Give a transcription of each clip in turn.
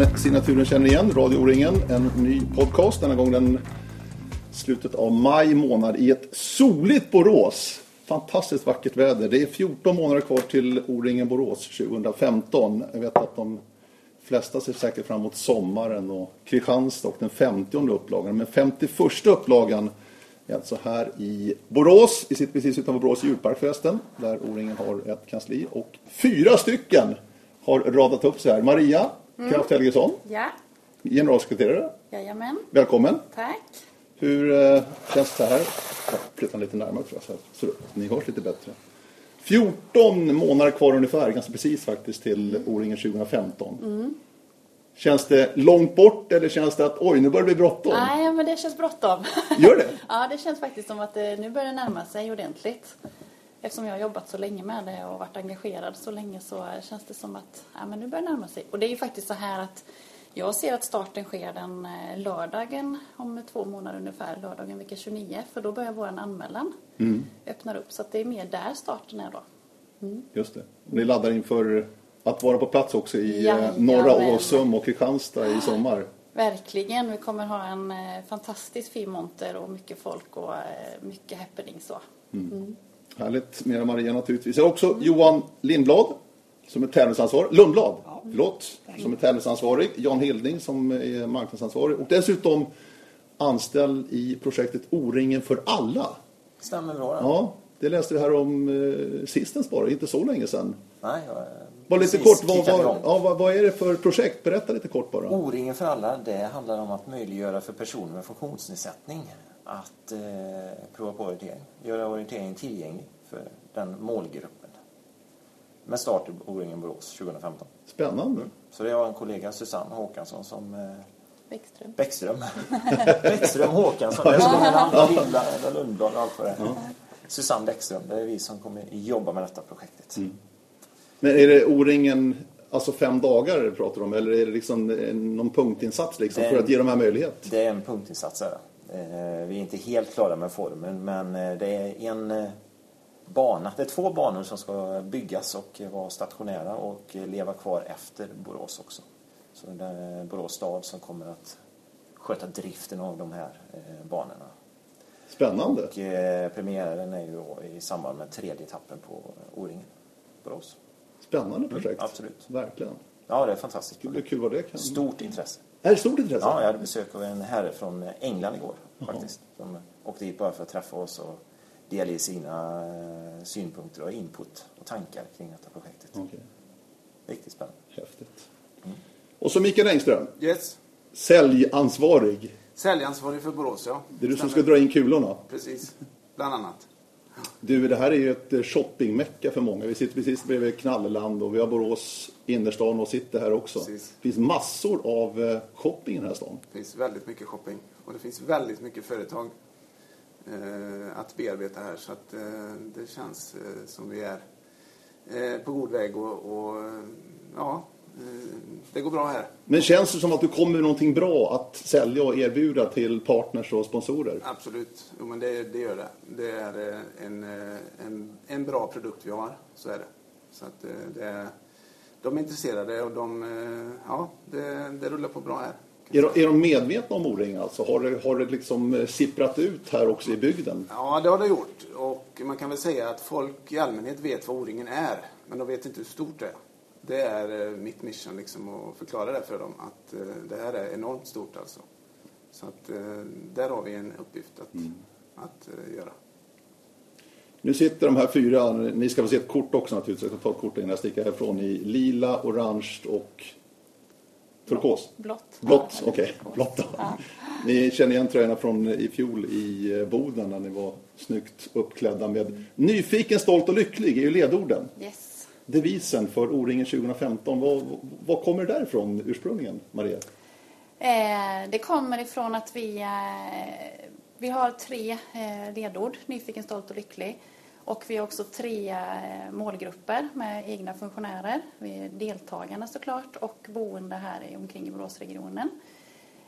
Som signaturen känner igen. Radio O-ringen, en ny podcast. Denna gång den slutet av maj månad i ett soligt Borås. Fantastiskt vackert väder. Det är 14 månader kvar till O-ringen Borås 2015. Jag vet att de flesta ser säkert fram emot sommaren och Kristianstad och den 50 upplagan. Men 51 upplagan är alltså här i Borås. Vi sitter precis utanför Borås djurpark förresten. Där O-ringen har ett kansli. Och fyra stycken har radat upp sig här. Maria Mm. Kraft Helgesson, Ja, generalsekreterare. jajamän. Välkommen. Tack. Hur eh, känns det här? Jag flyttar lite närmare tror jag, så, ni hörs lite bättre. 14 månader kvar ungefär, ganska precis faktiskt, till O-ringen 2015. Känns det långt bort eller känns det att oj, nu börjar det bli bråttom? Nej, men det känns bråttom. Gör det? ja, det känns faktiskt som att det nu börjar det närma sig ordentligt. Eftersom jag har jobbat så länge med det och varit engagerad så länge så känns det som att ja, men nu börjar det närma sig. Och det är ju faktiskt så här att jag ser att starten sker den eh, lördagen om två månader ungefär, lördagen vecka 29. För då börjar vår anmälan öppna upp. Så det är mer där starten är då. Just det. Ni laddar inför att vara på plats också i eh, Jajamän. norra Åsum och Kristianstad i sommar. Verkligen. Vi kommer ha en eh, fantastisk fin monter och mycket folk och mycket happening så. Härligt med Maria naturligtvis. Jag har också Johan Lindblad som är tävlingsansvarig. Lundblad, förlåt. Som är tävlingsansvarig. Jan Hilding som är marknadsansvarig. Och dessutom anställd i projektet O-ringen för alla. Stämmer bra. Ja, det läste vi här om eh, sistens bara, inte så länge sedan. Nej, jag, Bara lite kort, vad, vad, ja, vad, vad är det för projekt? Berätta lite kort bara. O-ringen för alla, det handlar om att möjliggöra för personer med funktionsnedsättning att eh, prova på orientering. Göra orientering tillgänglig för den målgruppen. Med start i O-ringen Borås 2015. Spännande. Så det är jag och en kollega, Susanne Håkansson, som eh, Bäckström. Bäckström. Bäckström Håkansson. Det är som en annan Lindblad Lundblad och allt vad det är. Susanne Bäckström. Det är vi som kommer jobba med detta projektet. Men är det O-ringen, alltså fem dagar du pratar om? Eller är det liksom någon punktinsats liksom, för Det- att ge dem här möjlighet? Det är en punktinsats. Här. Eh, Vi är inte helt klara med formen men eh, det är en eh, bana. Det är två banor som ska byggas och vara stationära och leva kvar efter Borås också. Så det är Borås stad som kommer att sköta driften av de här banorna. Spännande. Och eh, premiären är ju i samband med tredje etappen på O-ringen, Borås. Spännande projekt. absolut. Verkligen. Ja, det är fantastiskt. Det kul vad det kan. Stort intresse. Är det stort intresse? Ja, jag hade besök av en herre från England igår faktiskt. Som åkte hit bara för att träffa oss och delge sina eh, synpunkter och input och tankar kring detta projektet. Okej. Riktigt spännande. Häftigt. Och så Mikael Engström, Yes. säljansvarig. Säljansvarig för Borås, ja. Det är du som ska dra in kulorna. Precis. Bland annat. Du, det här är ju ett eh, shoppingmecka för många. Vi sitter precis bredvid Knalleland och vi har Borås innerstan och sitter här också. Precis. Det finns massor av eh, shopping i den här stan. Det finns väldigt mycket shopping. Och det finns väldigt mycket företag eh, att bearbeta här. Så att eh, det känns eh, som vi är eh, på god väg och, och ja, det går bra här. Men känns det som att du kommer med någonting bra att sälja och erbjuda till partners och sponsorer? Absolut. Jo, men det, det gör det. Det är eh, en, eh, en, en bra produkt vi har. Så är det. Så att eh, det de är intresserade och de, eh, ja, det, det rullar på bra här. Är de, är de medvetna om O-ring alltså? Har det, har det liksom eh, sipprat ut här också i bygden? Ja, det har det gjort. Och man kan väl säga att folk i allmänhet vet vad O-ringen är. Men de vet inte hur stort det är. Det är eh, mitt mission liksom att förklara det för dem. Att eh, det här är enormt stort alltså. Så att eh, där har vi en uppgift att, att eh, göra. Nu sitter de här fyra, ni ska få se ett kort också naturligtvis, jag ska ta ett kort innan jag sticker härifrån, i lila, orange och turkos. Blått. Blått, Ja, okej. Blått. Ni känner igen tröjorna från i fjol i Boden när ni var snyggt uppklädda med nyfiken, stolt och lycklig är ju ledorden. Yes. Devisen för O-ringen 2015, vad, vad kommer det därifrån ursprungligen, Maria? Eh, det kommer ifrån att vi, eh, vi har tre eh, ledord, nyfiken, stolt och lycklig. Och vi har också tre eh, målgrupper med egna funktionärer. Vi är deltagarna såklart och boende här omkring i Boråsregionen.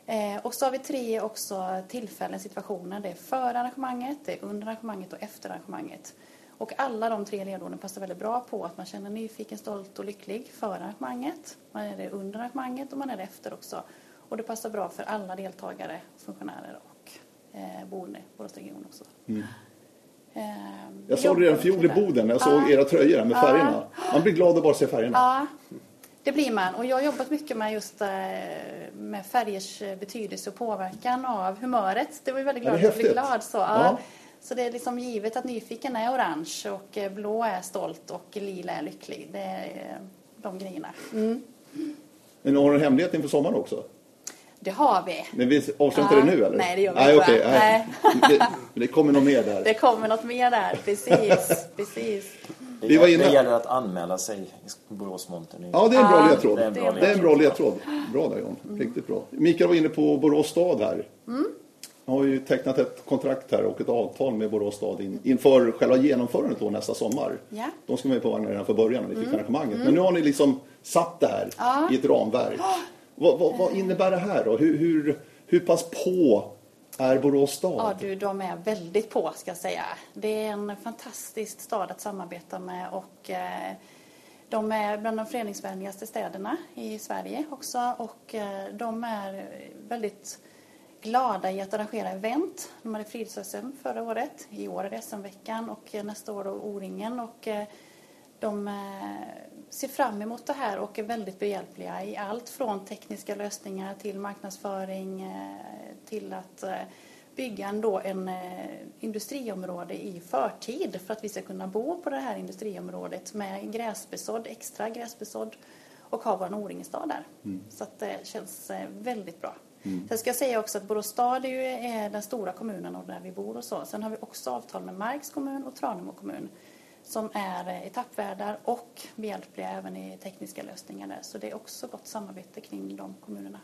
Eh, och så har vi tre också tillfällen, situationer. Det är före arrangemanget, det är under arrangemanget och efter arrangemanget. Och alla de tre ledorden passar väldigt bra på att man känner nyfiken, stolt och lycklig före arrangemanget. Man är det under arrangemanget och man är det efter också. Och det passar bra för alla deltagare, funktionärer och eh, boende i Boråsregionen också. Mm. Eh, Jag såg det redan fjol i. Boden när jag såg Ja. era tröjor med Ja. färgerna. Man blir glad att bara se färgerna. Ja, det blir man. Och jag har jobbat mycket med just eh, med färgers eh, betydelse och påverkan av humöret. Det var ju väldigt glad att bli glad. Så, Ja. Så det är liksom givet att nyfiken är orange och eh, blå är stolt och lila är lycklig. Det är eh, de grejerna. Mm. Men har du en hemlighet inför sommaren också? Det har vi. Men vi avslöjar Ja. inte det nu eller? Nej, det gör vi nej, inte. nej. Det, det kommer nog mer där. Det kommer något mer där. Precis. Precis. Det, Vi var gäller- inne- det gäller att anmäla sig i Boråsmontern. Ja, det är en bra ledtråd. det är en bra Det är en bra ledtråd. ledtråd. Bra där John. Riktigt bra. Mikael var inne på Borås stad här. Mm. Jag har ju tecknat ett kontrakt här och ett avtal med Borås stad in, inför själva genomförandet då nästa sommar. Ja. De ska med på vagnen redan från början när vi fick arrangemanget. Men nu har ni liksom satt det här Ja. i ett ramverk. Vad, vad, vad innebär det här då? Hur, hur, hur pass på är Borås stad? Ja du, de är väldigt på ska jag säga. Det är en fantastisk stad att samarbeta med och eh, de är bland de föreningsvänligaste städerna i Sverige också och eh, de är väldigt glada i att arrangera event. De hade frids-SM förra året, i år är det SM-veckan och eh, nästa år då O-ringen och eh, de eh, ser fram emot det här och är väldigt behjälpliga i allt från tekniska lösningar till marknadsföring till att bygga ändå en industriområde i förtid för att vi ska kunna bo på det här industriområdet med gräsbesådd, extra gräsbesådd och ha vår O-ringestad där. Så att det känns väldigt bra. Sen ska jag säga också att Borås stad är ju är den stora kommunen och där vi bor och så. Sen har vi också avtal med Marks kommun och Tranemo kommun som är eh, etappvärdar och behjälpliga även i tekniska lösningar där. Så det är också gott samarbete kring de kommunerna.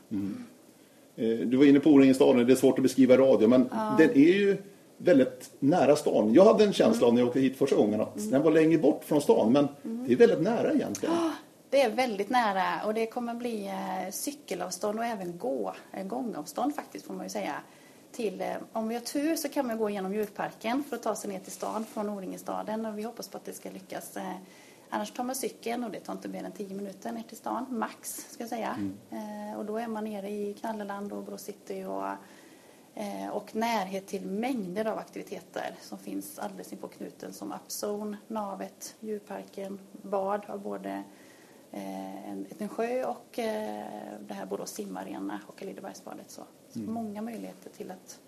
Eh, Du var inne på O-ringestaden, det är svårt att beskriva i radio, men den är ju väldigt nära stan. Jag hade en känsla av när jag åkte hit första gången att den var längre bort från stan, men det är väldigt nära egentligen. Det är väldigt nära och det kommer bli eh, cykelavstånd och även gå, eh, gångavstånd faktiskt får man ju säga. Till, eh, om vi har tur så kan man gå genom djurparken för att ta sig ner till stan från O-ringestaden och vi hoppas på att det ska lyckas. Annars tar man cykeln och det tar inte mer än 10 minuter ner till stan, max ska jag säga. Eh, och då är man nere i Knalleland och Borås city och och närhet till mängder av aktiviteter som finns alldeles inpå knuten som Upzone, Navet, djurparken, bad av både en, en sjö och eh, det här Borås simarena och Lidebergsbadet. Så, så många möjligheter till att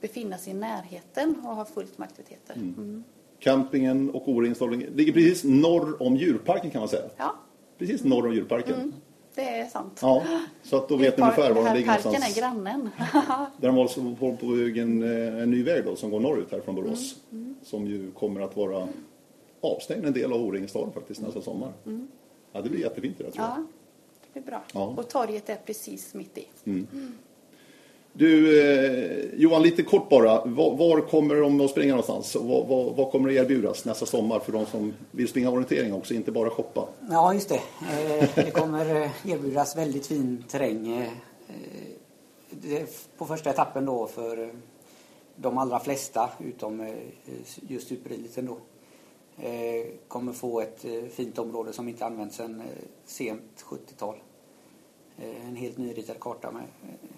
befinna sig i närheten och ha fullt med aktiviteter. Mm. Campingen och O-ringstaden ligger precis norr om djurparken kan man säga. Ja, Precis norr om djurparken. det är sant. Ja, så att då vet ni ungefär var den ligger parken någonstans. är grannen. Där de håller på på bygga en, eh, en ny väg då, som går norrut här från Borås. Mm, Som ju kommer att vara avstängd en del av O-ringstaden faktiskt nästa sommar. Ja, det blir jättefint det där tror jag. Mm. ja, det blir bra. Ja. Och torget är precis mitt i. Du, eh, Johan, lite kort bara. Var, var kommer de att springa någonstans? Och Vad, vad, vad kommer att erbjudas nästa sommar för de som vill springa orientering också, inte bara shoppa? Ja, just det. Eh, Det kommer eh, erbjudas väldigt fin terräng. eh, eh, det- På första etappen då för eh, de allra flesta, utom just supereliten då, kommer få ett eh, fint område som inte använts sedan eh, sent 70-tal. Eh, En helt nyritad karta med eh,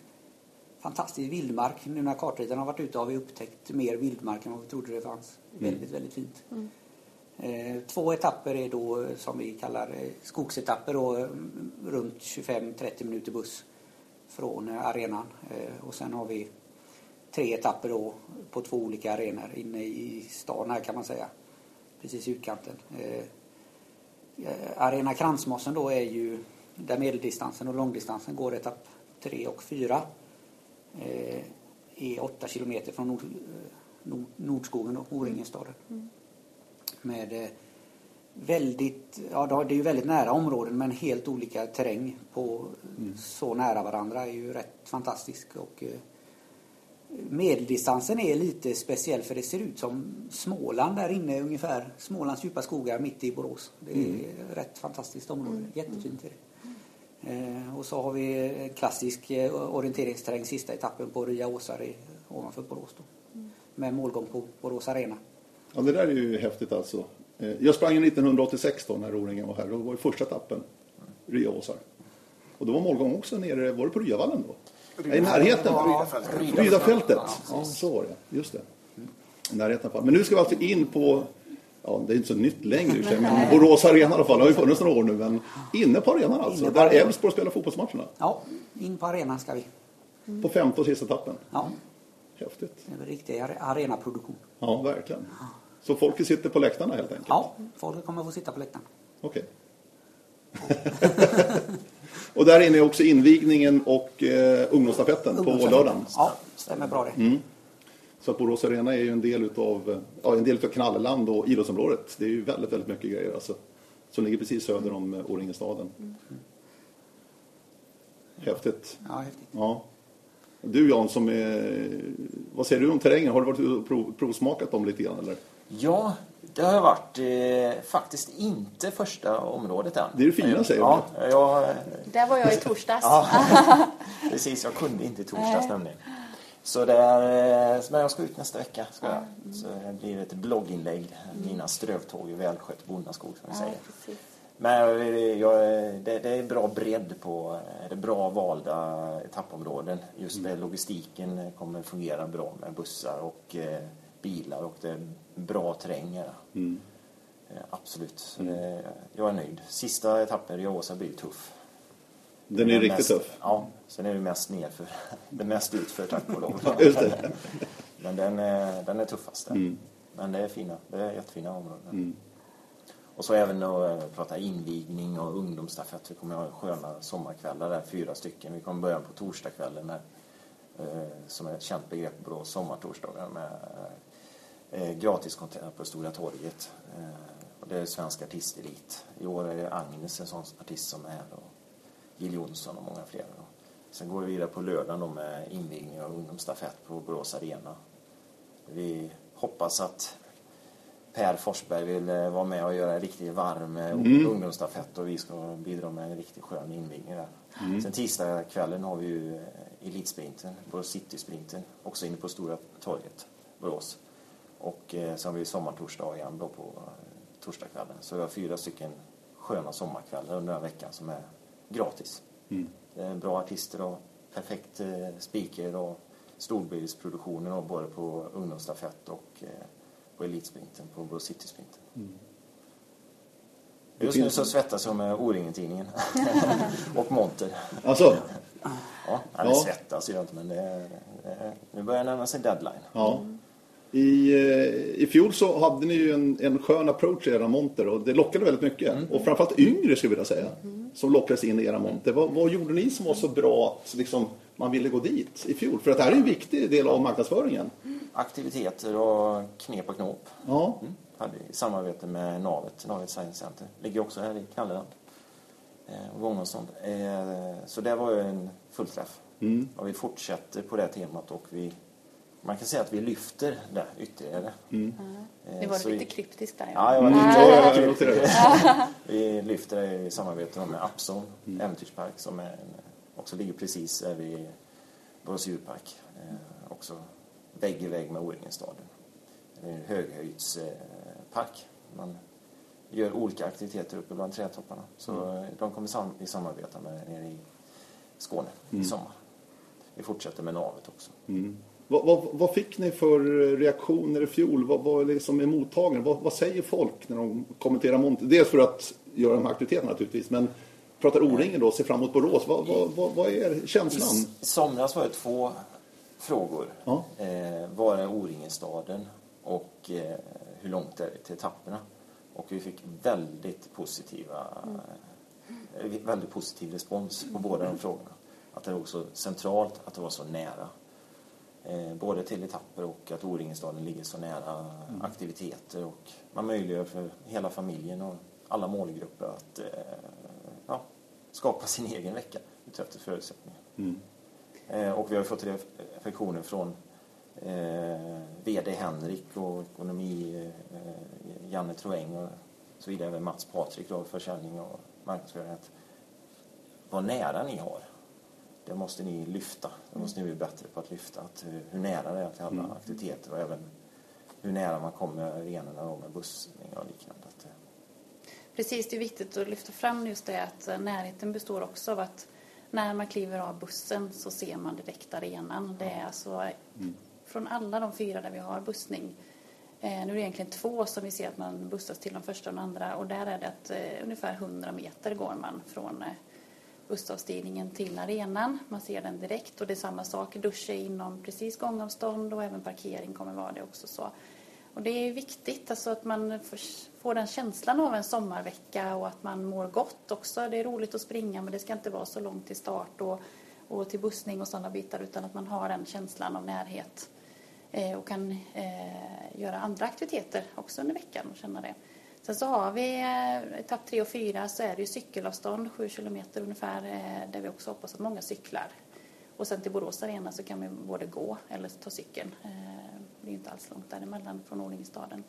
fantastisk vildmark. Nu när kartritaren har varit ute har vi upptäckt mer vildmark än vad vi trodde det fanns. Väldigt, väldigt fint. Eh, Två etapper är då eh, som vi kallar eh, skogsetapper då, eh, runt 25-30 minuter buss från eh, arenan. Eh, Och sen har vi tre etapper då på två olika arenor inne i stan här kan man säga. Precis i utkanten. Eh, eh, Arena Kransmossen då är ju där medeldistansen och långdistansen går etapp 3 och 4. Eh, är 8 kilometer från Nord, Nord, Nordskogen och O-ringenstaden. Med eh, väldigt, ja det är ju väldigt nära områden men helt olika terräng på så nära varandra är ju rätt fantastisk. Och, eh, Medeldistansen är lite speciell för det ser ut som Småland där inne ungefär. Smålands djupa skogar mitt i Borås. Det är ett rätt fantastiskt område. Jättefint är det. Eh, och så har vi en klassisk eh, orienteringsterräng sista etappen på Ria Åsar i, ovanför Borås då. Med målgång på Borås Arena. Ja, det där är ju häftigt alltså. Eh, Jag sprang ju 1986 då när O-ringen var här. Då var det första etappen, Ryaåsar. Och då var målgång också nere, var det på Ryavallen då? I närheten? Rydafältet. Ja, så var det. Just det. I närheten. Men nu ska vi alltså in på, ja det är inte så nytt längre sig, men Borås Arena i alla fall. Det har ju funnits några år nu, men inne på arenan alltså. På Där. Elfsborg spelar fotbollsmatcherna. Ja, in på arenan ska vi. På femte och sista etappen. Ja, Häftigt. det är en riktig are- arenaproduktion. Ja, verkligen. Så folket sitter på läktarna helt enkelt? Ja, folk kommer få sitta på läktaren. Okej. och där inne är också invigningen och eh, ungdomsstafetten på lördagen. Ja, stämmer bra det. Mm. Så att Borås Arena är ju en del utav, ja, en del utav Knalleland och idrottsområdet. Det är ju väldigt, väldigt mycket grejer alltså. Som ligger precis söder om eh, Åringestaden. Häftigt. Ja, häftigt. Ja. Du Jan, som är, vad säger du om terrängen? Har du varit och prov, provsmakat dem lite grann eller? Ja, det har varit eh, faktiskt inte första området än. Det är det fina, säger ja, jag, Där var jag i torsdags. Ja, precis. Jag kunde inte i torsdags nämligen. Så det är, eh, men jag ska ut nästa vecka. Ska jag. Så det blir ett blogginlägg. Mina strövtåg i välskött bondaskog som vi säger. precis. Men eh, jag, det, det är bra bredd på, eh, det är bra valda etappområden. Just det, logistiken kommer fungera bra med bussar och eh, bilar och det är bra terräng. Mm. Eh, Absolut, det, jag är nöjd. Sista etappen i Åsa blir tuff. Den är Den riktigt mest, tuff. Ja, sen är det mest nerför. Det är mest utför tack och lov. Men den är, den är tuffast. där. Mm. Men det är fina, det är jättefina områden. Mm. Och så även att eh, prata invigning och ungdomsstafett. Vi kommer ha sköna sommarkvällar där, fyra stycken. Vi kommer börja på torsdagskvällen med, eh, som är ett känt begrepp på sommartorsdagar med eh, gratiskonsert på Stora torget. Eh, och det är svensk artistelit. I år är det Agnes, en sån artist som är. Och Jill Johnson och många fler. Då. Sen går vi vidare på lördagen då med invigning av ungdomsstafett på Borås Arena. Vi hoppas att Per Forsberg vill eh, vara med och göra en riktigt varm eh, ungdomsstafett och vi ska bidra med en riktigt skön invigning där. Sen tisdagskvällen har vi ju eh, Elitsprinten, Borås City-sprinten, också inne på Stora torget, Borås. Och eh, sen har vi sommartorsdag igen då på eh, torsdagskvällen. Så vi har fyra stycken sköna sommarkvällar under den veckan som är gratis. Mm. Bra artister och perfekt eh, speaker och storbilsproduktionen och både på ungdomsstafett och eh, på elitsprinten, på Borås City-sprinten. Just nu så svettas jag med O-ringen-tidningen och monter. Alltså, Ja, eller Ja. svettas gör jag inte men det är, det är, nu börjar det närma sig deadline. ja. I, eh, I fjol så hade ni ju en, en skön approach i era monter och det lockade väldigt mycket. Och framförallt yngre skulle jag vilja säga. Som lockades in i era monter. Vad, vad gjorde ni som var så bra att liksom, man ville gå dit i fjol? För att det här är en viktig del av marknadsföringen. Aktiviteter och knep och knåp. Ja, Mm. Hade i samarbete med Navet, Navet Science Center. Ligger också här i Kalleland. Eh, och gångavstånd. Eh, så det var ju en fullträff. Mm. Och vi fortsätter på det temat och vi man kan säga att vi lyfter det ytterligare. Mm. Eh, Det var så lite vi, kryptiskt där. Ja, jag var Mm, lite noterar det. Vi lyfter det i samarbete med Upzone Mm. Äventyrspark som är också ligger precis där vid Borås djurpark. Eh, också vägg i vägg med O-Ringenstaden. Det är en höghöjdspark. Man gör olika aktiviteter uppe bland trädtopparna. Så Mm. de kommer sam vi samarbeta med nere i Skåne Mm. i sommar. Vi fortsätter med navet också. Vad, vad, vad fick ni för reaktioner i fjol? Vad, vad liksom är mottagningen? Vad, vad säger folk när de kommenterar monter? Dels för att göra de här aktiviteterna naturligtvis, men pratar O-ringen då, ser fram emot Borås. Vad, vad, är känslan? I somras var det två frågor. Ja. Eh, var är O-Ringenstaden och eh, hur långt är det till etapperna? Och vi fick väldigt positiva eh, väldigt positiv respons på båda de frågorna. Att det var så centralt, att det var så nära. Eh, både till etapper och att O-Ringenstaden ligger så nära aktiviteter och man möjliggör för hela familjen och alla målgrupper att eh, ja, skapa sin egen vecka utefter förutsättningar. Mm. Eh, och vi har fått reflektioner från eh, VD Henrik och ekonomi eh, Janne Troeng och så vidare, även Mats Patrik då, försäljning och marknadsföring. Att vad nära ni har, det måste ni lyfta. Det måste ni bli bättre på att lyfta. Att, hur nära det är till alla aktiviteter och även hur nära man kommer arenorna då med bussning och liknande. Precis, det är viktigt att lyfta fram just det att eh, närheten består också av att när man kliver av bussen så ser man direkt arenan. Det är alltså från alla de fyra där vi har bussning. Eh, nu är det egentligen två som vi ser att man bussas till de första och de andra och där är det att eh, ungefär 100 meter går man från bussavstigningen till arenan. Man ser den direkt och det är samma sak. Dusch är inom precis gångavstånd och även parkering kommer vara det också. så. Och det är viktigt alltså att man får- den känslan av en sommarvecka och att man mår gott också. Det är roligt att springa men det ska inte vara så långt till start och, och till bussning och sådana bitar utan att man har den känslan av närhet eh, och kan eh, göra andra aktiviteter också under veckan och känna det. Sen så har vi eh, etapp tre och fyra så är det ju cykelavstånd, sju kilometer ungefär, eh, där vi också hoppas att många cyklar. Och sen till Borås Arena så kan vi både gå eller ta cykeln. Eh, det är ju inte alls långt däremellan från Ordningsstaden.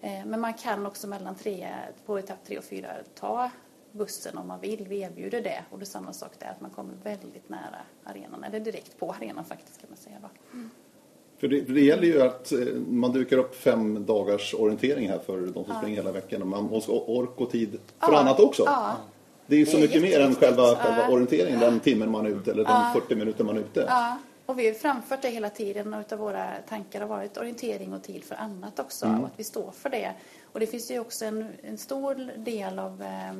Men man kan också mellan tre, på etapp tre och fyra ta bussen om man vill. Vi erbjuder det. Och det är samma sak där, att man kommer väldigt nära arenan. Eller direkt på arenan faktiskt kan man säga. Då. Mm. För det, för det gäller ju att eh, man dukar upp fem dagars orientering här för de som springer hela veckan. Och man måste ork och tid för Ja, annat också. ja. Det är ju så mycket mer än själva, själva Ja. orienteringen, den timmen man är ute eller de 40 minuter man är ute. Ja, och vi har framfört det hela tiden och utav våra tankar har varit orientering och tid för annat också. Och att vi står för det. Och det finns ju också en, en stor del av eh,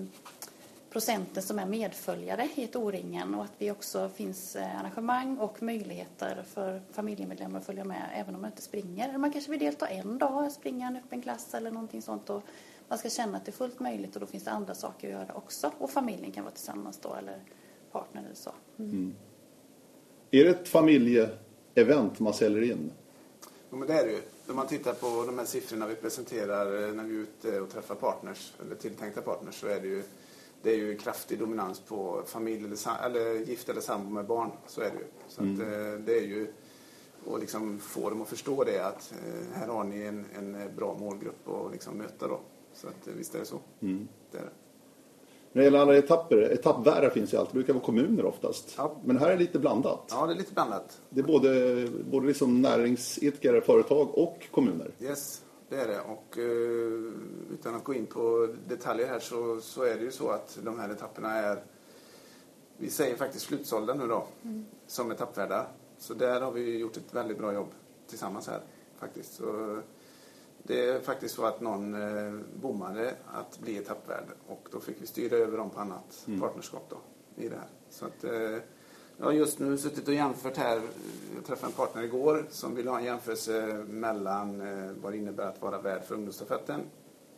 procenten som är medföljare i ett O-ringen och att vi också finns eh, arrangemang och möjligheter för familjemedlemmar att följa med även om man inte springer. Eller man kanske vill delta en dag, springa en öppen klass eller någonting sånt. Och man ska känna att det är fullt möjligt och då finns det andra saker att göra också. Och familjen kan vara tillsammans då eller partner eller så. Är det ett familjeevent man säljer in? Ja, men det är det ju. Om man tittar på de här siffrorna vi presenterar eh, när vi är ute och träffar partners, eller tilltänkta partners, så är det ju, det är ju kraftig dominans på familj eller, eller gift eller sambo med barn. Så är det ju. Så att, eh, det är ju och liksom få dem att förstå det att eh, här har ni en, en bra målgrupp att liksom möta då. Så att, eh, visst är det så. Det är det. När det gäller alla etapper, etappvärdar finns ju alltid, det brukar vara kommuner oftast. Ja. Men här är det lite blandat. Ja, det är lite blandat. Det är både, både liksom näringsidkare, företag och kommuner. Yes, det är det. Och eh, utan att gå in på detaljer här så, så är det ju så att de här etapperna är, vi säger faktiskt slutsålda nu då, som etappvärdar. Så där har vi gjort ett väldigt bra jobb tillsammans här faktiskt. Så det är faktiskt så att någon eh, bommade att bli etappvärd och då fick vi styra över dem på annat partnerskap då i det här. Så att eh, jag har just nu suttit och jämfört här. Jag träffade en partner igår som ville ha en jämförelse mellan eh, vad det innebär att vara värd för ungdomsstafetten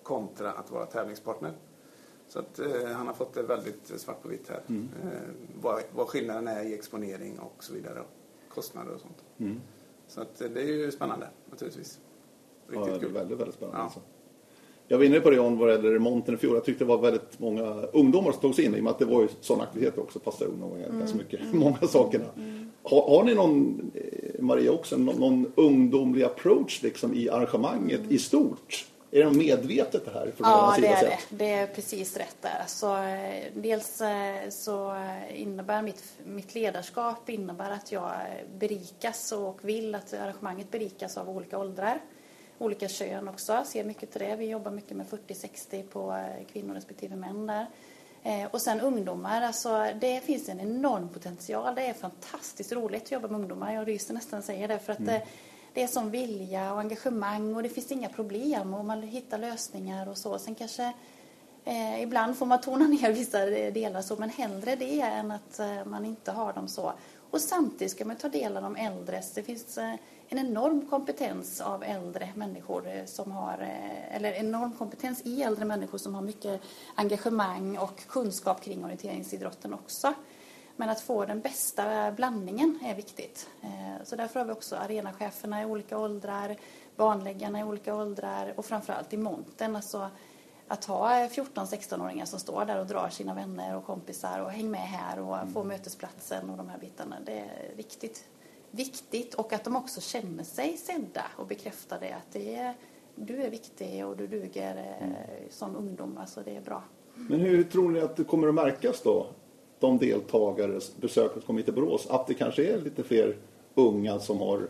kontra att vara tävlingspartner. Så att eh, han har fått det väldigt svart på vitt här. Eh, vad, vad skillnaden är i exponering och så vidare. Och kostnader och sånt. Så att eh, det är ju spännande naturligtvis. Ja, Riktigt det är väldigt, väldigt spännande. Ja. Alltså. Jag var inne på det John vad det gäller remonten i fjol. Jag tyckte det var väldigt många ungdomar som tog sig in i och med att det var ju sådana aktiviteter också. Passar ungdomar ganska mycket. Många sakerna. Har, har ni någon, eh, Maria också, någon, någon ungdomlig approach liksom i arrangemanget i stort? Är det medvetet det här från Ja, det är det. Det är precis rätt där. Så, eh, dels eh, så innebär mitt, mitt ledarskap innebär att jag berikas och vill att arrangemanget berikas av olika åldrar. Olika kön också. Ser mycket till det. Vi jobbar mycket med 40-60 på eh, kvinnor respektive män där. Eh, Och sen ungdomar, alltså det finns en enorm potential. Det är fantastiskt roligt att jobba med ungdomar. Jag ryser nästan säga det för att eh, det är som vilja och engagemang och det finns inga problem och man hittar lösningar och så. Sen kanske eh, ibland får man tona ner vissa delar så men hellre det än att man inte har dem så. Och samtidigt ska man ta del av de äldres. Det finns eh, en enorm kompetens av äldre människor eh, som har, eh, eller enorm kompetens i äldre människor som har mycket engagemang och kunskap kring orienteringsidrotten också. Men att få den bästa blandningen är viktigt. Så därför har vi också arenacheferna i olika åldrar, banläggarna i olika åldrar och framförallt i monten. Alltså att ha 14-16-åringar som står där och drar sina vänner och kompisar och häng med här och få mötesplatsen och de här bitarna. Det är riktigt viktigt och att de också känner sig sedda och bekräftade att det är, du är viktig och du duger eh, som ungdom. Alltså det är bra. Men hur tror ni att det kommer att märkas då? De deltagare, besökare som kommer hit till Borås. Att det kanske är lite fler unga som har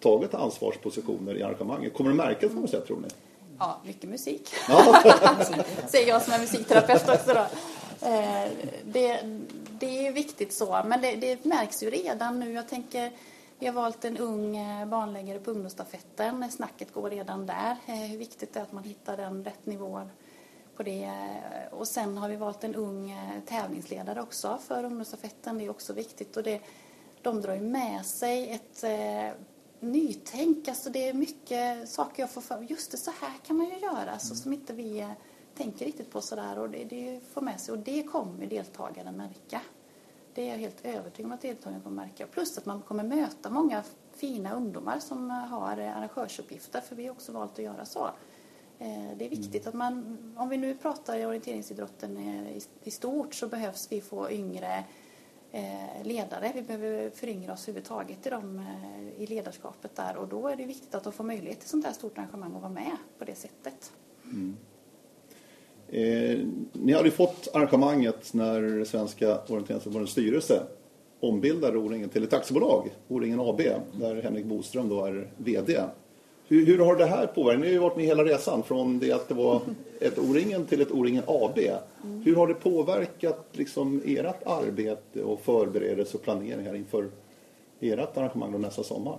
tagit ansvarspositioner i arrangemanget. Kommer det märkas på något sätt tror ni? Ja, mycket musik. Ja. Säger jag som är musikterapeut också då. Eh, Det, det är viktigt så, men det, det märks ju redan nu. Jag tänker, vi har valt en ung eh, barnläggare på ungdomsstafetten. Snacket går redan där. Eh, Hur viktigt det är att man hittar den rätt nivå på det. Och sen har vi valt en ung tävlingsledare också för ungdomsstafetten. Det är också viktigt. Och det, de drar ju med sig ett nytänk. Alltså det är mycket saker jag får för Just det, så här kan man ju göra. Alltså, som inte vi eh, tänker riktigt på sådär. Och det, det får med sig. Och det kommer deltagaren märka. Det är jag helt övertygad om att deltagaren kommer märka. Plus att man kommer möta många fina ungdomar som har arrangörsuppgifter. För vi har också valt att göra så. Eh, Det är viktigt att man, om vi nu pratar i orienteringsidrotten eh, i- stort så behövs vi få yngre Eh, ledare. Vi behöver föryngra oss överhuvudtaget i, de, eh, i ledarskapet där och då är det viktigt att de får möjlighet till sånt här stort arrangemang och vara med på det sättet. Mm. Eh, ni hade ju fått arrangemanget när Svenska Orienteringsförbundets styrelse ombildade O-ringen till ett aktiebolag, O-ringen AB, där Henrik Boström då är VD. Hur, hur har det här påverkat? Ni har ju varit med hela resan från det att det var ett O-ringen till ett O-ringen AB. Hur har det påverkat liksom ert arbete och förberedelse och planering här inför ert arrangemang nästa sommar?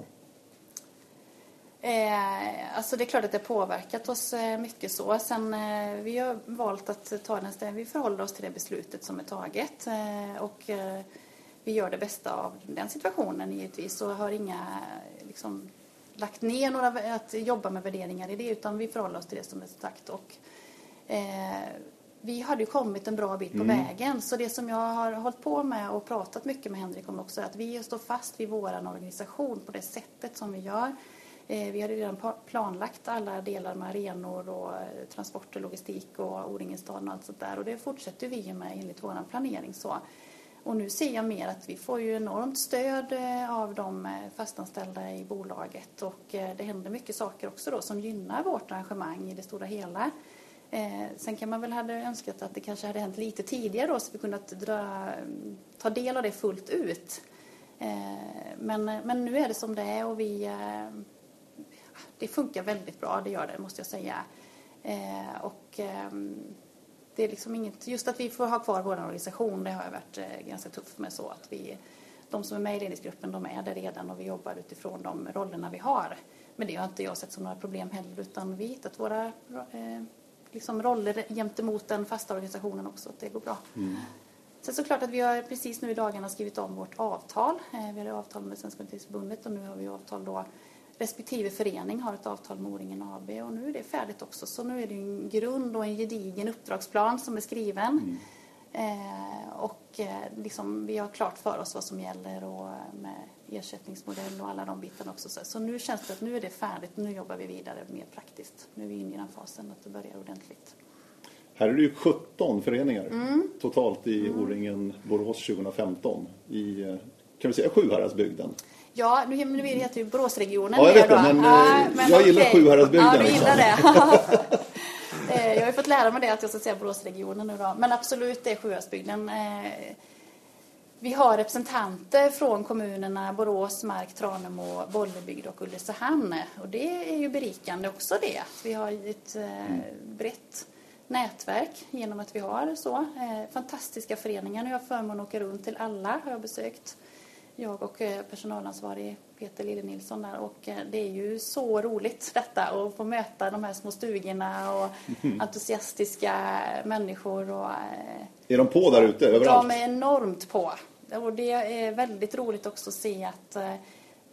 Eh, alltså det är klart att det har påverkat oss eh, mycket så. Sen eh, vi har valt att ta den. Vi förhåller oss till det beslutet som är taget. Eh, och eh, vi gör det bästa av den situationen givetvis. Och har inga liksom, lagt ner några att jobba med värderingar i det. Utan vi förhåller oss till det som är sagt. Och, eh, vi hade kommit en bra bit på vägen. Så det som jag har hållit på med och pratat mycket med Henrik om också är att vi står fast vid vår organisation på det sättet som vi gör. Eh, Vi hade redan planlagt alla delar med arenor och eh, transporter, logistik och O-ringenstaden och allt sånt där. Och det fortsätter vi med enligt vår planering. Så. Och nu ser jag mer att vi får ju enormt stöd eh, av de eh, fastanställda i bolaget och eh, det händer mycket saker också då som gynnar vårt arrangemang i det stora hela. Eh, sen kan man väl hade önskat att det kanske hade hänt lite tidigare då så vi kunnat dra, mm, ta del av det fullt ut. Eh, men, men nu är det som det är och vi eh, det funkar väldigt bra, det gör det måste jag säga. Och ehm, det är liksom inget, just att vi får ha kvar vår organisation, det har jag varit eh, ganska tuff med så att vi, de som är med i ledningsgruppen, de är där redan och vi jobbar utifrån de rollerna vi har. Men det har inte jag sett som några problem heller utan vi har hittat våra eh, liksom roller gentemot den fasta organisationen också, att det går bra. Sen så klart att vi har precis nu i dagarna skrivit om vårt avtal. Eh, Vi hade avtal med Svenska Orienteringsförbundet och nu har vi avtal då respektive förening har ett avtal med O-ringen AB och nu är det färdigt också. Så nu är det en grund och en gedigen uppdragsplan som är skriven. Eh, och eh, liksom, vi har klart för oss vad som gäller och eh, med ersättningsmodell och alla de bitarna också. Så, nu känns det att nu är det färdigt. Nu jobbar vi vidare mer praktiskt. Nu är vi inne i den fasen att det börjar ordentligt. Här är det ju 17 föreningar Mm. totalt i O-ringen Borås 2015 i, eh, kan vi säga, Sjuhäradsbygden. Ja, nu nu heter ju Boråsregionen. Ja, jag vet det, men, Ja, eh, jag gillar. Sjuhäradsbygden, Ja, du liksom. gillar det. Eh, jag har ju fått lära mig det att jag ska säga Boråsregionen nu då. Men absolut, det är Sjuhäradsbygden. Eh, Vi har representanter från kommunerna Borås, Mark, Tranemo, Bollebygd och Ulricehamn. Och det är ju berikande också det. Vi har ett eh, brett nätverk genom att vi har så. Fantastiska föreningar. Nu har jag förmånen att åka runt till alla har jag besökt. Jag och eh, personalansvarig Peter Lille Nilsson där och eh, det är ju så roligt detta att få möta de här små stugorna och entusiastiska människor och eh, Är de på där ute överallt? de är enormt på. Och det är väldigt roligt också att se att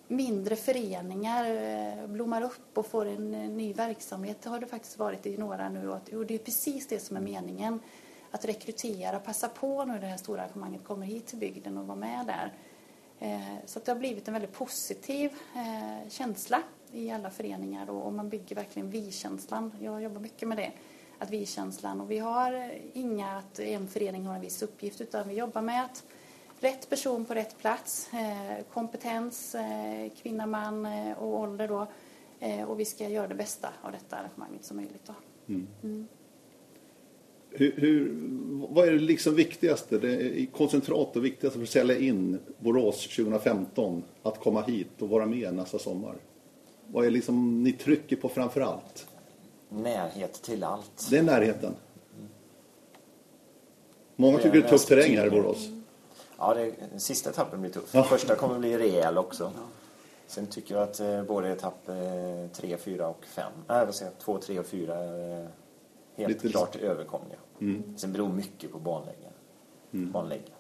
mindre föreningar blommar upp och får en ny verksamhet. Det har det faktiskt varit i några nu. Och det är precis det som är meningen. Att rekrytera, passa på nu det här stora arrangemanget kommer hit till bygden och vara med där. Eh, Så att det har blivit en väldigt positiv eh, känsla i alla föreningar och man bygger verkligen vi-känslan. Jag jobbar mycket med det. Att vi-känslan och vi har eh, inga att en förening har en viss uppgift utan vi jobbar med att rätt person på rätt plats, kompetens, kvinna, man och ålder då. Och vi ska göra det bästa av detta arrangemanget som möjligt då. Hur, hur, vad är det liksom viktigaste, det koncentrat och viktigaste för att sälja in Borås 2015? Att komma hit och vara med nästa sommar? Vad är liksom ni trycker på framför allt? Närhet till allt. Det är närheten. Många Det är tycker det är tuff terräng här i. Borås. Ja, det, den sista etappen blir tuff. Ja. Första kommer bli rejäl också. Sen tycker jag att eh, både etapp 3, 4 och 5, nej vad säger jag, 2, 3 och 4 är eh, helt Lite- Mm. klart överkomliga. Sen beror mycket på banläggaren. banläggaren.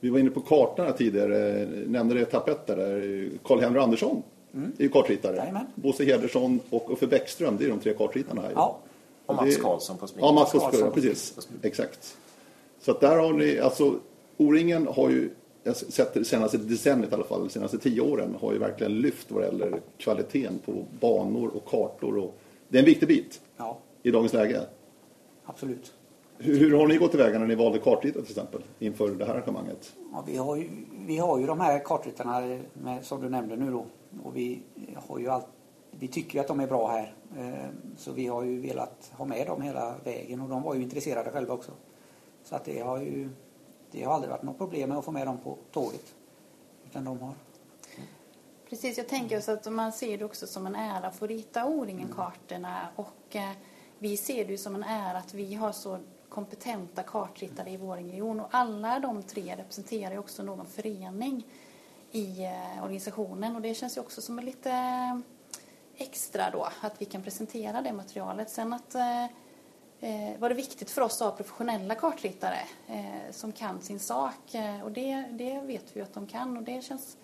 Vi var inne på kartorna tidigare, nämnde det etapp 1 där. Karl-Henry Andersson är ju kartritare. Jajamän. Bosse Hedersson och Uffe Bäckström, det är de tre kartritarna här. Ja, Och Mats Karlsson på spring. Ja, Mats. Karlsson, precis. Exakt. Så att där har ni, alltså O-ringen har ju, jag har sett det senaste decenniet i alla fall, de senaste tio åren, har ju verkligen lyft vad det gäller kvaliteten på banor och kartor. Och, det är en viktig bit ja, i dagens läge. absolut. Hur, hur har ni gått tillväga när ni valde kartritare till exempel inför det här arrangemanget? Ja, vi, har ju, vi har ju de här kartryttarna med, som du nämnde nu då. Och vi, har ju allt, vi tycker ju att de är bra här. Eh, Så vi har ju velat ha med dem hela vägen och de var ju intresserade själva också. Så att det har ju det har aldrig varit något problem med att få med dem på tåget. Utan de har Precis, jag tänker så att man ser det också som en ära att få rita O-ringen-kartorna och eh, vi ser det ju som en ära att vi har så kompetenta kartritare i vår region. Och alla de tre representerar ju också någon förening i eh, organisationen. Och det känns ju också som en lite eh, extra då att vi kan presentera det materialet. Sen att eh, eh var det viktigt för oss att ha professionella kartritare eh, som kan sin sak eh, och det, det vet vi ju att de kan. Och det känns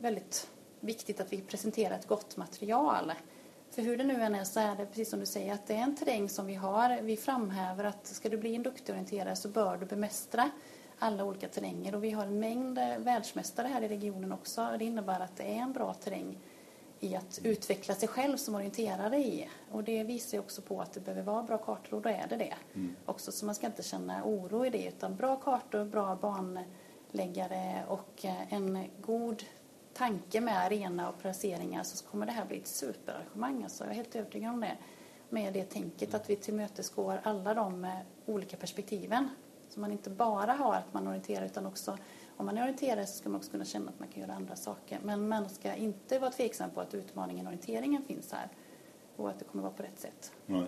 väldigt viktigt att vi presenterar ett gott material. För hur det nu än är så är det precis som du säger att det är en terräng som vi har. Vi framhäver att ska du bli en duktig orienterare så bör du bemästra alla olika terränger och vi har en mängd eh, världsmästare här i regionen också. Det innebär att det är en bra terräng i att utveckla sig själv som orienterare i. Och det visar ju också på att det behöver vara bra kartor och då är det det. Också, så man ska inte känna oro i det utan bra kartor, bra banläggare och eh, en god tanke med arena och placeringar så kommer det här bli ett superarrangemang. Alltså, jag är helt övertygad om det. Med det tänket att vi tillmötesgår alla de eh, olika perspektiven. Så man inte bara har att man orienterar utan också om man är orienterare så ska man också kunna känna att man kan göra andra saker. Men man ska inte vara tveksam på att utmaningen orienteringen finns här och att det kommer vara på rätt sätt. Nej.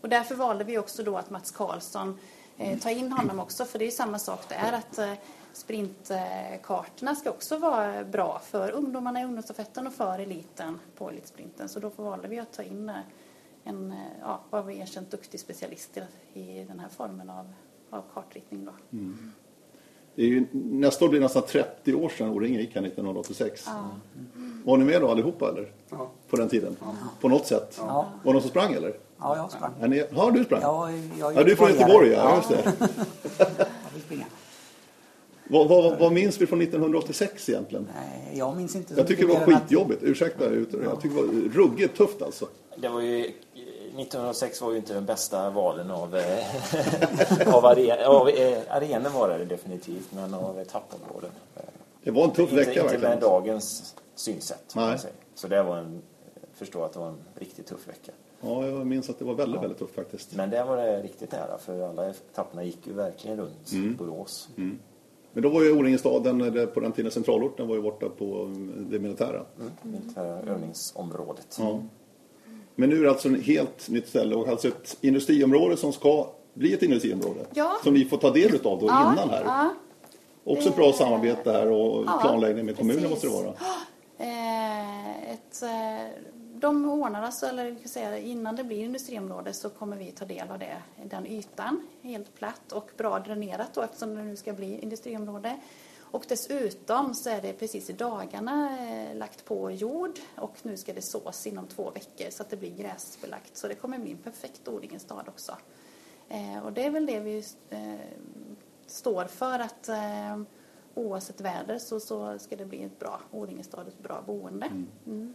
Och därför valde vi också då att Mats Karlsson eh, tar in honom också för det är ju samma sak där att eh, sprintkartorna ska också vara bra för ungdomarna i ungdomsstafetten och för eliten på elitsprinten. Så då valde vi att ta in eh, en, eh, ja, vad vi erkänt duktig specialist i, den här formen av, av kartritning då. Det är ju, nästa år blir det nästan 30 år sedan O-ringen gick här 1986. Var ni med då allihopa eller? Ja. På den tiden? På något sätt? Ja. Var det någon som sprang eller? Ja, jag sprang. Är ni, ja, du sprang? Ja, jag är Ja, du är från. Göteborg, ja, just det. Vad, vad, vad minns vi från 1986 egentligen? Nej, jag minns inte så Jag tycker det var än att- skitjobbigt, ursäkta. Jag tycker det var ruggigt tufft alltså. Det var ju, 1906 var ju inte den bästa valen av, eh, av, are, av eh, arenor var det definitivt, men av etappområden. Det var en tuff inte, vecka inte med verkligen. dagens synsätt. kan man Nej. Så det var en, förstå att det var en riktigt tuff vecka. Ja, jag minns att det var väldigt, väldigt tufft faktiskt. Men där var det riktigt nära, för alla etapperna gick ju verkligen runt Mm. Borås. Men då var ju O-ringestaden, eller på den tiden centralorten, var ju borta på det militära. Mm. Militära övningsområdet. Ja. Men nu är det alltså ett helt nytt ställe och alltså ett industriområde som ska bli ett industriområde. Ja. Som ni får ta del av då Ja, innan här. Ja, Också ett bra samarbete här och Ja, planläggning med kommunen precis. måste det vara. Eh, ett, eh, de ordnar alltså, eller vi kan säga, innan det blir industriområde så kommer vi ta del av det, den ytan, helt platt och bra dränerat då eftersom det nu ska bli industriområde. Och dessutom så är det precis i dagarna eh, lagt på jord och nu ska det sås inom två veckor så att det blir gräsbelagt. Så det kommer bli en perfekt odlingens stad också. Eh, och det är väl det vi eh, står för att eh, oavsett väder så, så ska det bli ett bra Åringestad, ett bra boende. Mm.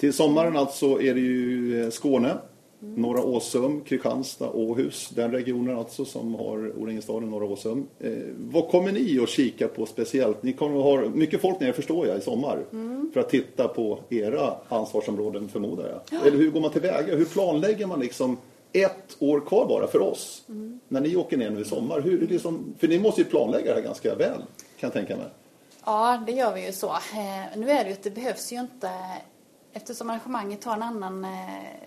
Till sommaren alltså är det ju eh, Skåne, Norra Åsum, Kristianstad, Åhus. Den regionen alltså som har O-ringestaden, Norra Åsum. Eh, vad kommer ni att kika på speciellt? Ni kommer att ha mycket folk nere förstår jag i sommar. För att titta på era ansvarsområden förmodar jag. Eller hur går man tillväga? Hur planlägger man liksom ett år kvar bara för oss? När ni åker ner nu i sommar. Hur, hur liksom, för ni måste ju planlägga det här ganska väl kan jag tänka mig. Ja, det gör vi ju så. Eh, nu är det ju att det behövs ju inte, eftersom arrangemanget har en annan eh,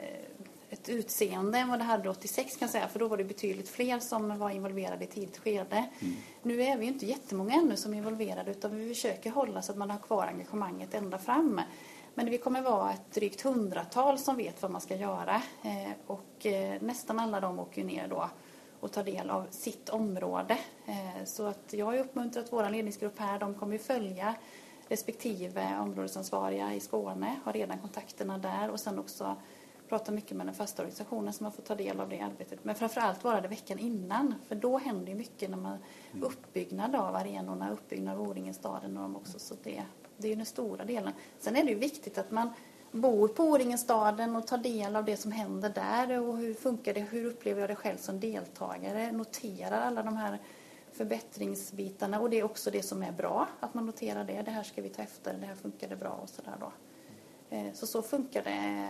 ett utseende än vad det hade 86 kan jag säga, för då var det betydligt fler som var involverade i tidigt skede. Mm. Nu är vi ju inte jättemånga ännu som är involverade utan vi försöker hålla så att man har kvar engagemanget ända fram. Men vi kommer vara ett drygt hundratal som vet vad man ska göra eh, och nästan alla de åker ner då och ta del av sitt område. Eh, så att jag har uppmuntrat vår ledningsgrupp här. De kommer följa respektive områdesansvariga i Skåne, har redan kontakterna där och sen också prata mycket med den fasta organisationen som har fått ta del av det arbetet. Men framförallt vara det veckan innan, för då händer ju mycket när man mm. uppbyggnad av arenorna, uppbyggnad av O-ringen-staden och de också. Så det, det är ju den stora delen. Sen är det ju viktigt att man bor på Åringenstaden och tar del av det som händer där och hur funkar det, hur upplever jag det själv som deltagare, noterar alla de här förbättringsbitarna och det är också det som är bra, att man noterar det, det här ska vi ta efter, det här funkade bra och sådär då. Eh, så så funkar det.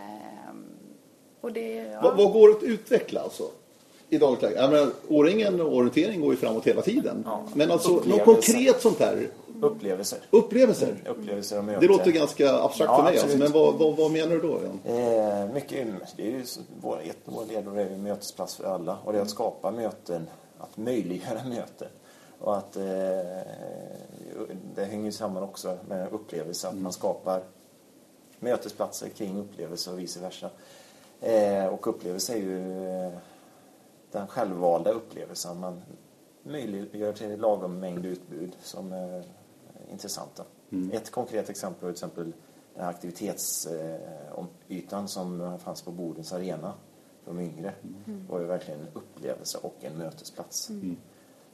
Och det ja. vad, vad går att utveckla alltså? i dagligt läge? Åringen och orientering går ju framåt hela tiden. Ja. Men alltså något konkret sånt där Upplevelser. Upplevelser? Mm, upplevelser och Det låter ganska abstrakt ja, för mig. Alltså. Men vad, vad, vad, menar du då? Eh, mycket, det är ju vår, ett av våra ledord är ju mötesplats för alla. Och det är att skapa möten, att möjliggöra möten. Och att eh, det hänger samman också med upplevelser. Att mm. man skapar mötesplatser kring upplevelser och vice versa. Eh, och upplevelse är ju eh, den självvalda upplevelsen. Man möjliggör till lagom mängd utbud som eh, intressanta. Mm. Ett konkret exempel var till exempel den aktivitetsytan som fanns på Bodens arena de yngre. Mm. var ju verkligen en upplevelse och en mötesplats. Mm.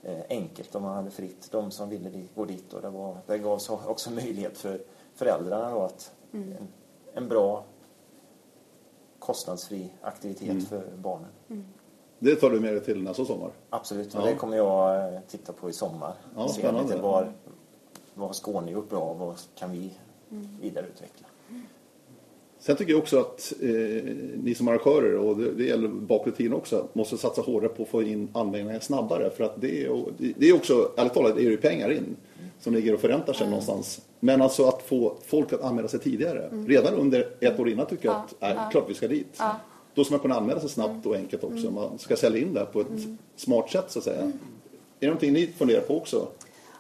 Eh, enkelt om man hade fritt. De som ville gå dit och det, var, det gavs också möjlighet för föräldrarna då att mm. en, en, bra kostnadsfri aktivitet mm. för barnen. Mm. Det tar du med dig till nästa sommar? Absolut, och ja. det kommer jag eh, titta på i sommar. Ja, Se lite var, vad har Skåne gjort bra och vad kan vi vidareutveckla? Sen tycker jag också att eh, ni som arrangörer, och det, det gäller bakåt tiden också, måste satsa hårdare på att få in anmälningar snabbare. För att det är, det är också, ärligt talat, det är ju pengar in som ligger och förräntar sig mm. någonstans. Men alltså att få folk att anmäla sig tidigare, mm. redan under ett år innan tycker jag att, är ja. klart vi ska dit. Då ska man kunna anmäla sig snabbt och enkelt också. Mm. Man ska sälja in det på ett mm. smart sätt så att säga. Mm. Är det någonting ni funderar på också?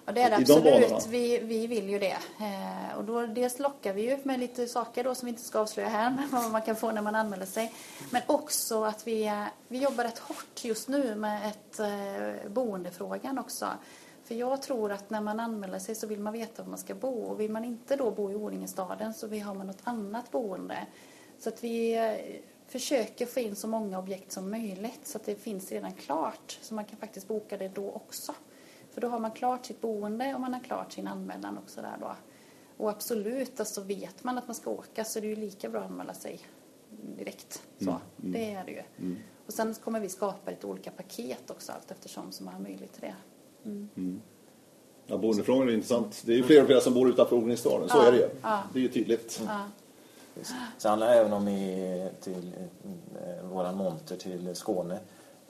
Ja, det är det absolut. Vi, vi vill ju det. Eh, och då dels lockar vi ju med lite saker då som vi inte ska avslöja här, men vad man kan få när man anmäler sig. Men också att vi, vi jobbar rätt hårt just nu med ett eh, boendefrågan också. För jag tror att när man anmäler sig så vill man veta var man ska bo. Och vill man inte då bo i Åringestaden så har man något annat boende. Så att vi eh, försöker få in så många objekt som möjligt så att det finns redan klart. Så man kan faktiskt boka det då också. För då har man klart sitt boende och man har klart sin anmälan också där då. Och absolut, alltså vet man att man ska åka så är det ju lika bra att anmäla sig direkt. Så, mm, mm, det är det ju. Mm. Och sen kommer vi skapa lite olika paket också allt eftersom som man har möjlighet till det. Mm. mm. Ja, boendefrågan är intressant. Det är ju fler och fler som bor utanför Odlingsstaden, så ja, är det ju. Ja. Det är ju tydligt. Ja. Så handlar det även om i, till eh, våran monter till Skåne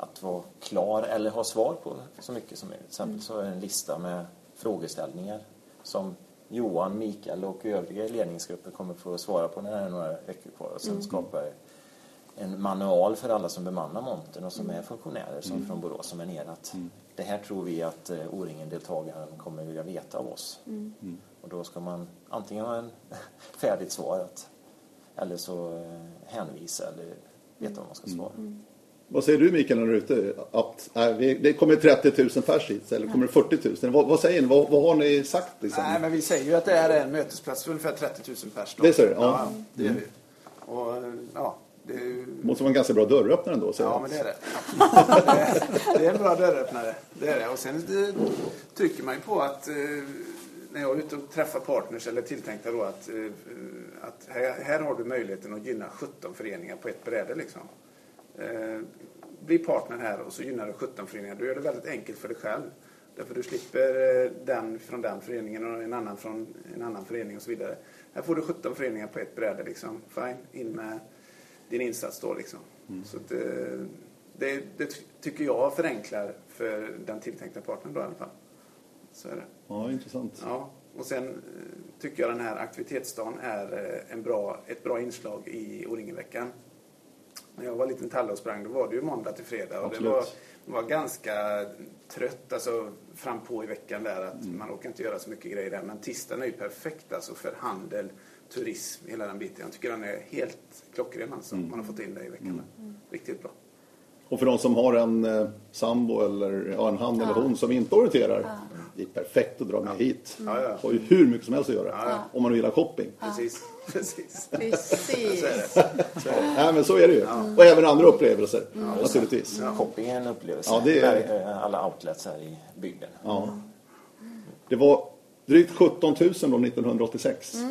att vara klar eller ha svar på så mycket som möjligt. Till exempel så är det en lista med frågeställningar som Johan, Mikael och övriga ledningsgrupper kommer få svara på när det är några veckor kvar och sen mm. skapa en manual för alla som bemannar montern och som mm. är funktionärer som mm. från Borås som är nere att mm. det här tror vi att uh, O-ringen-deltagaren kommer vilja veta av oss. Mm. Mm. Och då ska man antingen ha en färdigt svar att, eller så uh, hänvisa eller veta vad man ska svara. Vad säger du Mikael när du är ute? Att, äh, det kommer 30 000 pers hit eller kommer det 40 000? Vad, vad säger ni? Vad, vad, har ni sagt? Liksom? Nej, men vi säger ju att det är en mötesplats för ungefär 30 000 pers. Då. Det säger ja. ja. det gör vi. Och, ja, det måste vara en ganska bra dörröppnare ändå. Ja, men det är det. det är en bra dörröppnare. Det är det. Och sen det, trycker man ju på att eh, när jag är ute och träffar partners eller tilltänkta då att, eh, att här, här, har du möjligheten att gynna 17 föreningar på ett bräde liksom. Eh, bli partner här och så gynnar du 17 föreningar. Du gör det väldigt enkelt för dig själv. Därför du slipper eh, den från den föreningen och en annan från en annan förening och så vidare. Här får du 17 föreningar på ett bräde liksom. Fine, in med din insats då liksom. Mm. Så det, eh, det, det, tycker jag förenklar för den tilltänkta partnern då i alla fall. Så är det. Ja, intressant. Ja. Och sen eh, tycker jag den här aktivitetsdagen är en bra, ett bra inslag i O-ringeveckan. När jag var liten talle och sprang då var det ju måndag till fredag och Absolut. det var, var ganska trött alltså fram på i veckan där att man orkar inte göra så mycket grejer där. Men tisdagen är ju perfekt alltså för handel, turism, hela den biten. Jag tycker den är helt klockren alltså. Man har fått in det i veckan. Riktigt bra. Och för de som har en eh, sambo eller ja, en han eller hon som inte orienterar. Det är perfekt att dra med hit. Ja, ja. Har ju hur mycket som helst att göra. Om man nu gillar shopping. Precis. Precis. Precis. Nej men så är det ju. Och även andra upplevelser naturligtvis. Shopping är en upplevelse. Ja, det är det. Eh, Alla outlets här i bygden. Ja. Det var drygt 17 000 då 1986. Är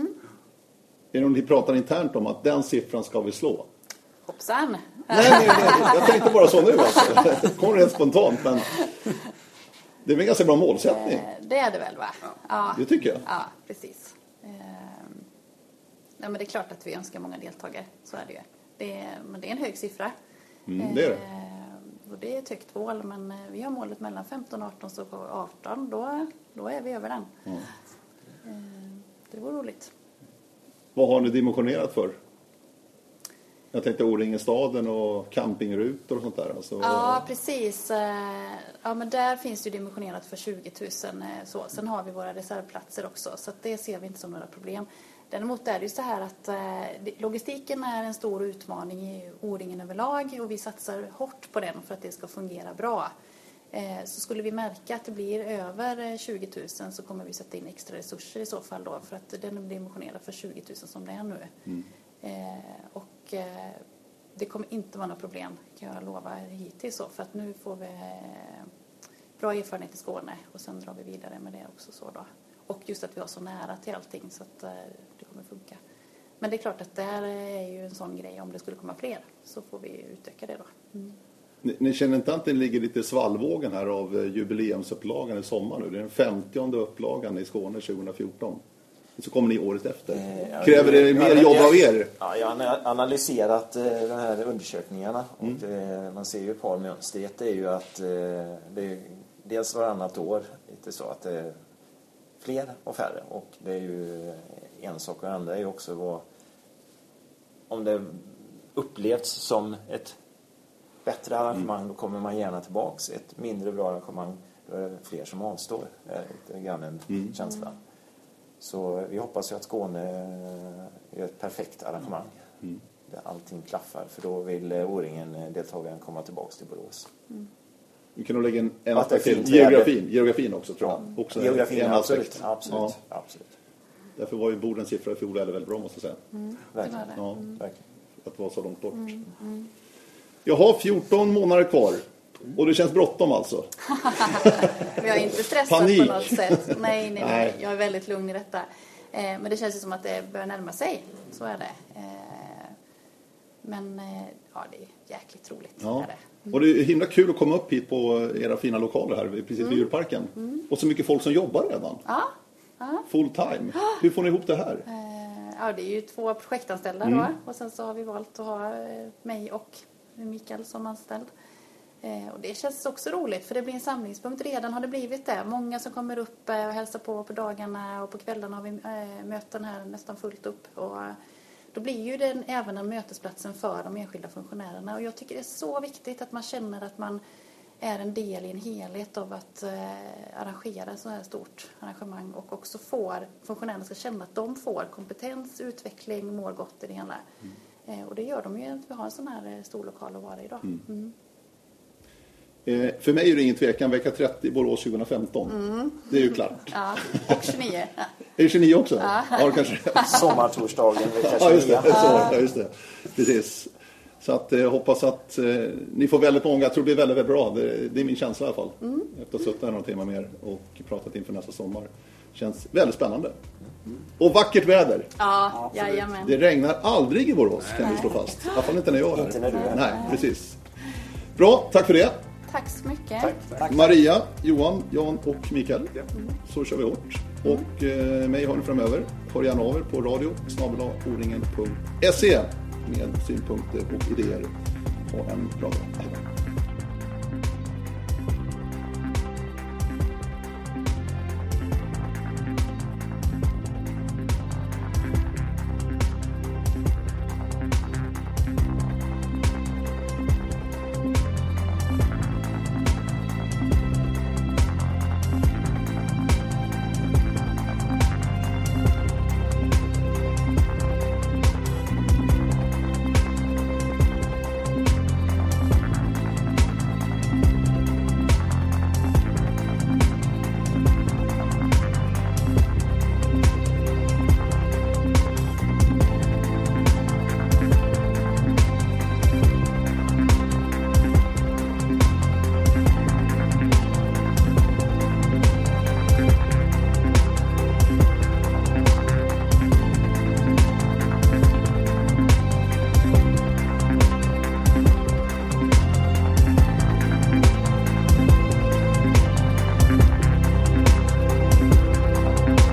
det någon ni pratar internt om att den siffran ska vi slå? Hoppsan. Nej, nej, nej. Jag tänkte bara så nu alltså. Det kom rent spontant men det är väl en ganska bra målsättning. Eh, Det är det väl va? Ja. Det tycker jag. Ja, precis. Ja, men det är klart att vi önskar många deltagare. Så är det ju. Det är, men det är en hög siffra. Mm, det är det. Ehm, Och det är ett högt mål, men eh, vi har målet mellan 15 och 18, så på 18 då, då är vi över den. Ehm, Det vore roligt. Vad har ni dimensionerat för? Jag tänkte O-ringestaden och campingrutor och sånt där. Alltså, Ja, precis. Eh, Ja, men där finns det dimensionerat för 20 000. eh, Så. Sen har vi våra reservplatser också, så det ser vi inte som några problem. Däremot är det ju så här att eh, logistiken är en stor utmaning i O-ringen överlag och vi satsar hårt på den för att det ska fungera bra. Eh, Så skulle vi märka att det blir över eh, 20 000 så kommer vi sätta in extra resurser i så fall då för att den är dimensionerad för 20 000 som det är nu. Eh, Och eh, det kommer inte vara några problem kan jag lova hittills så för att nu får vi eh, bra erfarenhet i Skåne och sen drar vi vidare med det också så då. Och just att vi har så nära till allting så att eh, kommer funka. Men det är klart att det här är ju en sån grej om det skulle komma fler så får vi utöka det då. Ni, ni känner inte att det ligger lite i svallvågen här av eh, jubileumsupplagan i sommar nu? Det är den 50 upplagan i Skåne 2014. Så kommer ni året efter. Eh, Kräver det mer jobb av er? Ja, jag har analyserat eh, de här undersökningarna Mm. och det, man ser ju ett par mönster. Ett är ju att eh, det är dels varannat år lite så att det är fler och färre och det är ju en sak och andra är också vad om det upplevs som ett bättre arrangemang då kommer man gärna tillbaks. Ett mindre bra arrangemang då är det fler som avstår. Det är lite grann en känsla. Så vi hoppas ju att Skåne är ett perfekt arrangemang. Där allting klaffar. För då vill eh, O-ringen-deltagaren komma tillbaks till Borås. Vi kan nog lägga en är aspekt till. Geografin, geografin också tror jag. Också Geografin, en absolut. aspekt. Absolut. Ja, absolut. Därför var ju Bodens siffra i fjol väldigt, väldigt bra måste jag säga. Verkligen. det. Ja, Verkligen. att det var så långt bort. Jag har 14 månader kvar. Och det känns bråttom alltså. Men jag är inte stressad Panik. på något sätt. Nej, nej, nej. Nej. Jag är väldigt lugn i detta. Eh, men det känns ju som att det börjar närma sig. Så är det. Eh, men eh, ja, det är jäkligt roligt. Ja. Är det. Och det är himla kul att komma upp hit på era fina lokaler här precis vid djurparken. Och så mycket folk som jobbar redan. Ja. Ja. Full time. Hur får ni ihop det här? Eh, ja, det är ju två projektanställda Mm. då. Och sen så har vi valt att ha eh, mig och Mikael som anställd. Eh, och det känns också roligt för det blir en samlingspunkt. Redan har det blivit det. Många som kommer upp och hälsar på på dagarna och på kvällarna har vi möten här nästan fullt upp. Och, då blir ju den även en mötesplatsen för de enskilda funktionärerna. Och jag tycker det är så viktigt att man känner att man är en del i en helhet av att eh, arrangera så här stort arrangemang och också får, funktionärerna ska känna att de får kompetens, utveckling, mår gott i det hela. Eh, och det gör de ju att vi har en sån här eh, stor lokal att vara i idag. Mm. Eh, för mig är det ingen tvekan, vecka 30 Borås 2015. Det är ju klart. Ja, och 29. Ja. Är det 29 också? Ja, kanske Sommartorsdagen vecka Ja, just 29. det. Så, ja, just det. Precis. Så att eh, hoppas att eh, ni får väldigt många. Jag tror det blir väldigt, väldigt bra. Det, det är min känsla i alla fall. Efter att ha suttit här några timmar mer och pratat inför nästa sommar. Känns väldigt spännande. Och vackert väder. Ja, jajamän. Det regnar aldrig i Borås kan vi slå fast. I alla fall inte när jag är här. Inte när du är här. Nej, precis. Bra, tack för det. Tack så mycket. Tack. Maria, Johan, Jan och Mikael. Så kör vi hårt. Och eh, mig har ni framöver. Hör gärna av er på radio snabel-a-o-ringen.se med synpunkter och idéer. Ha en bra dag.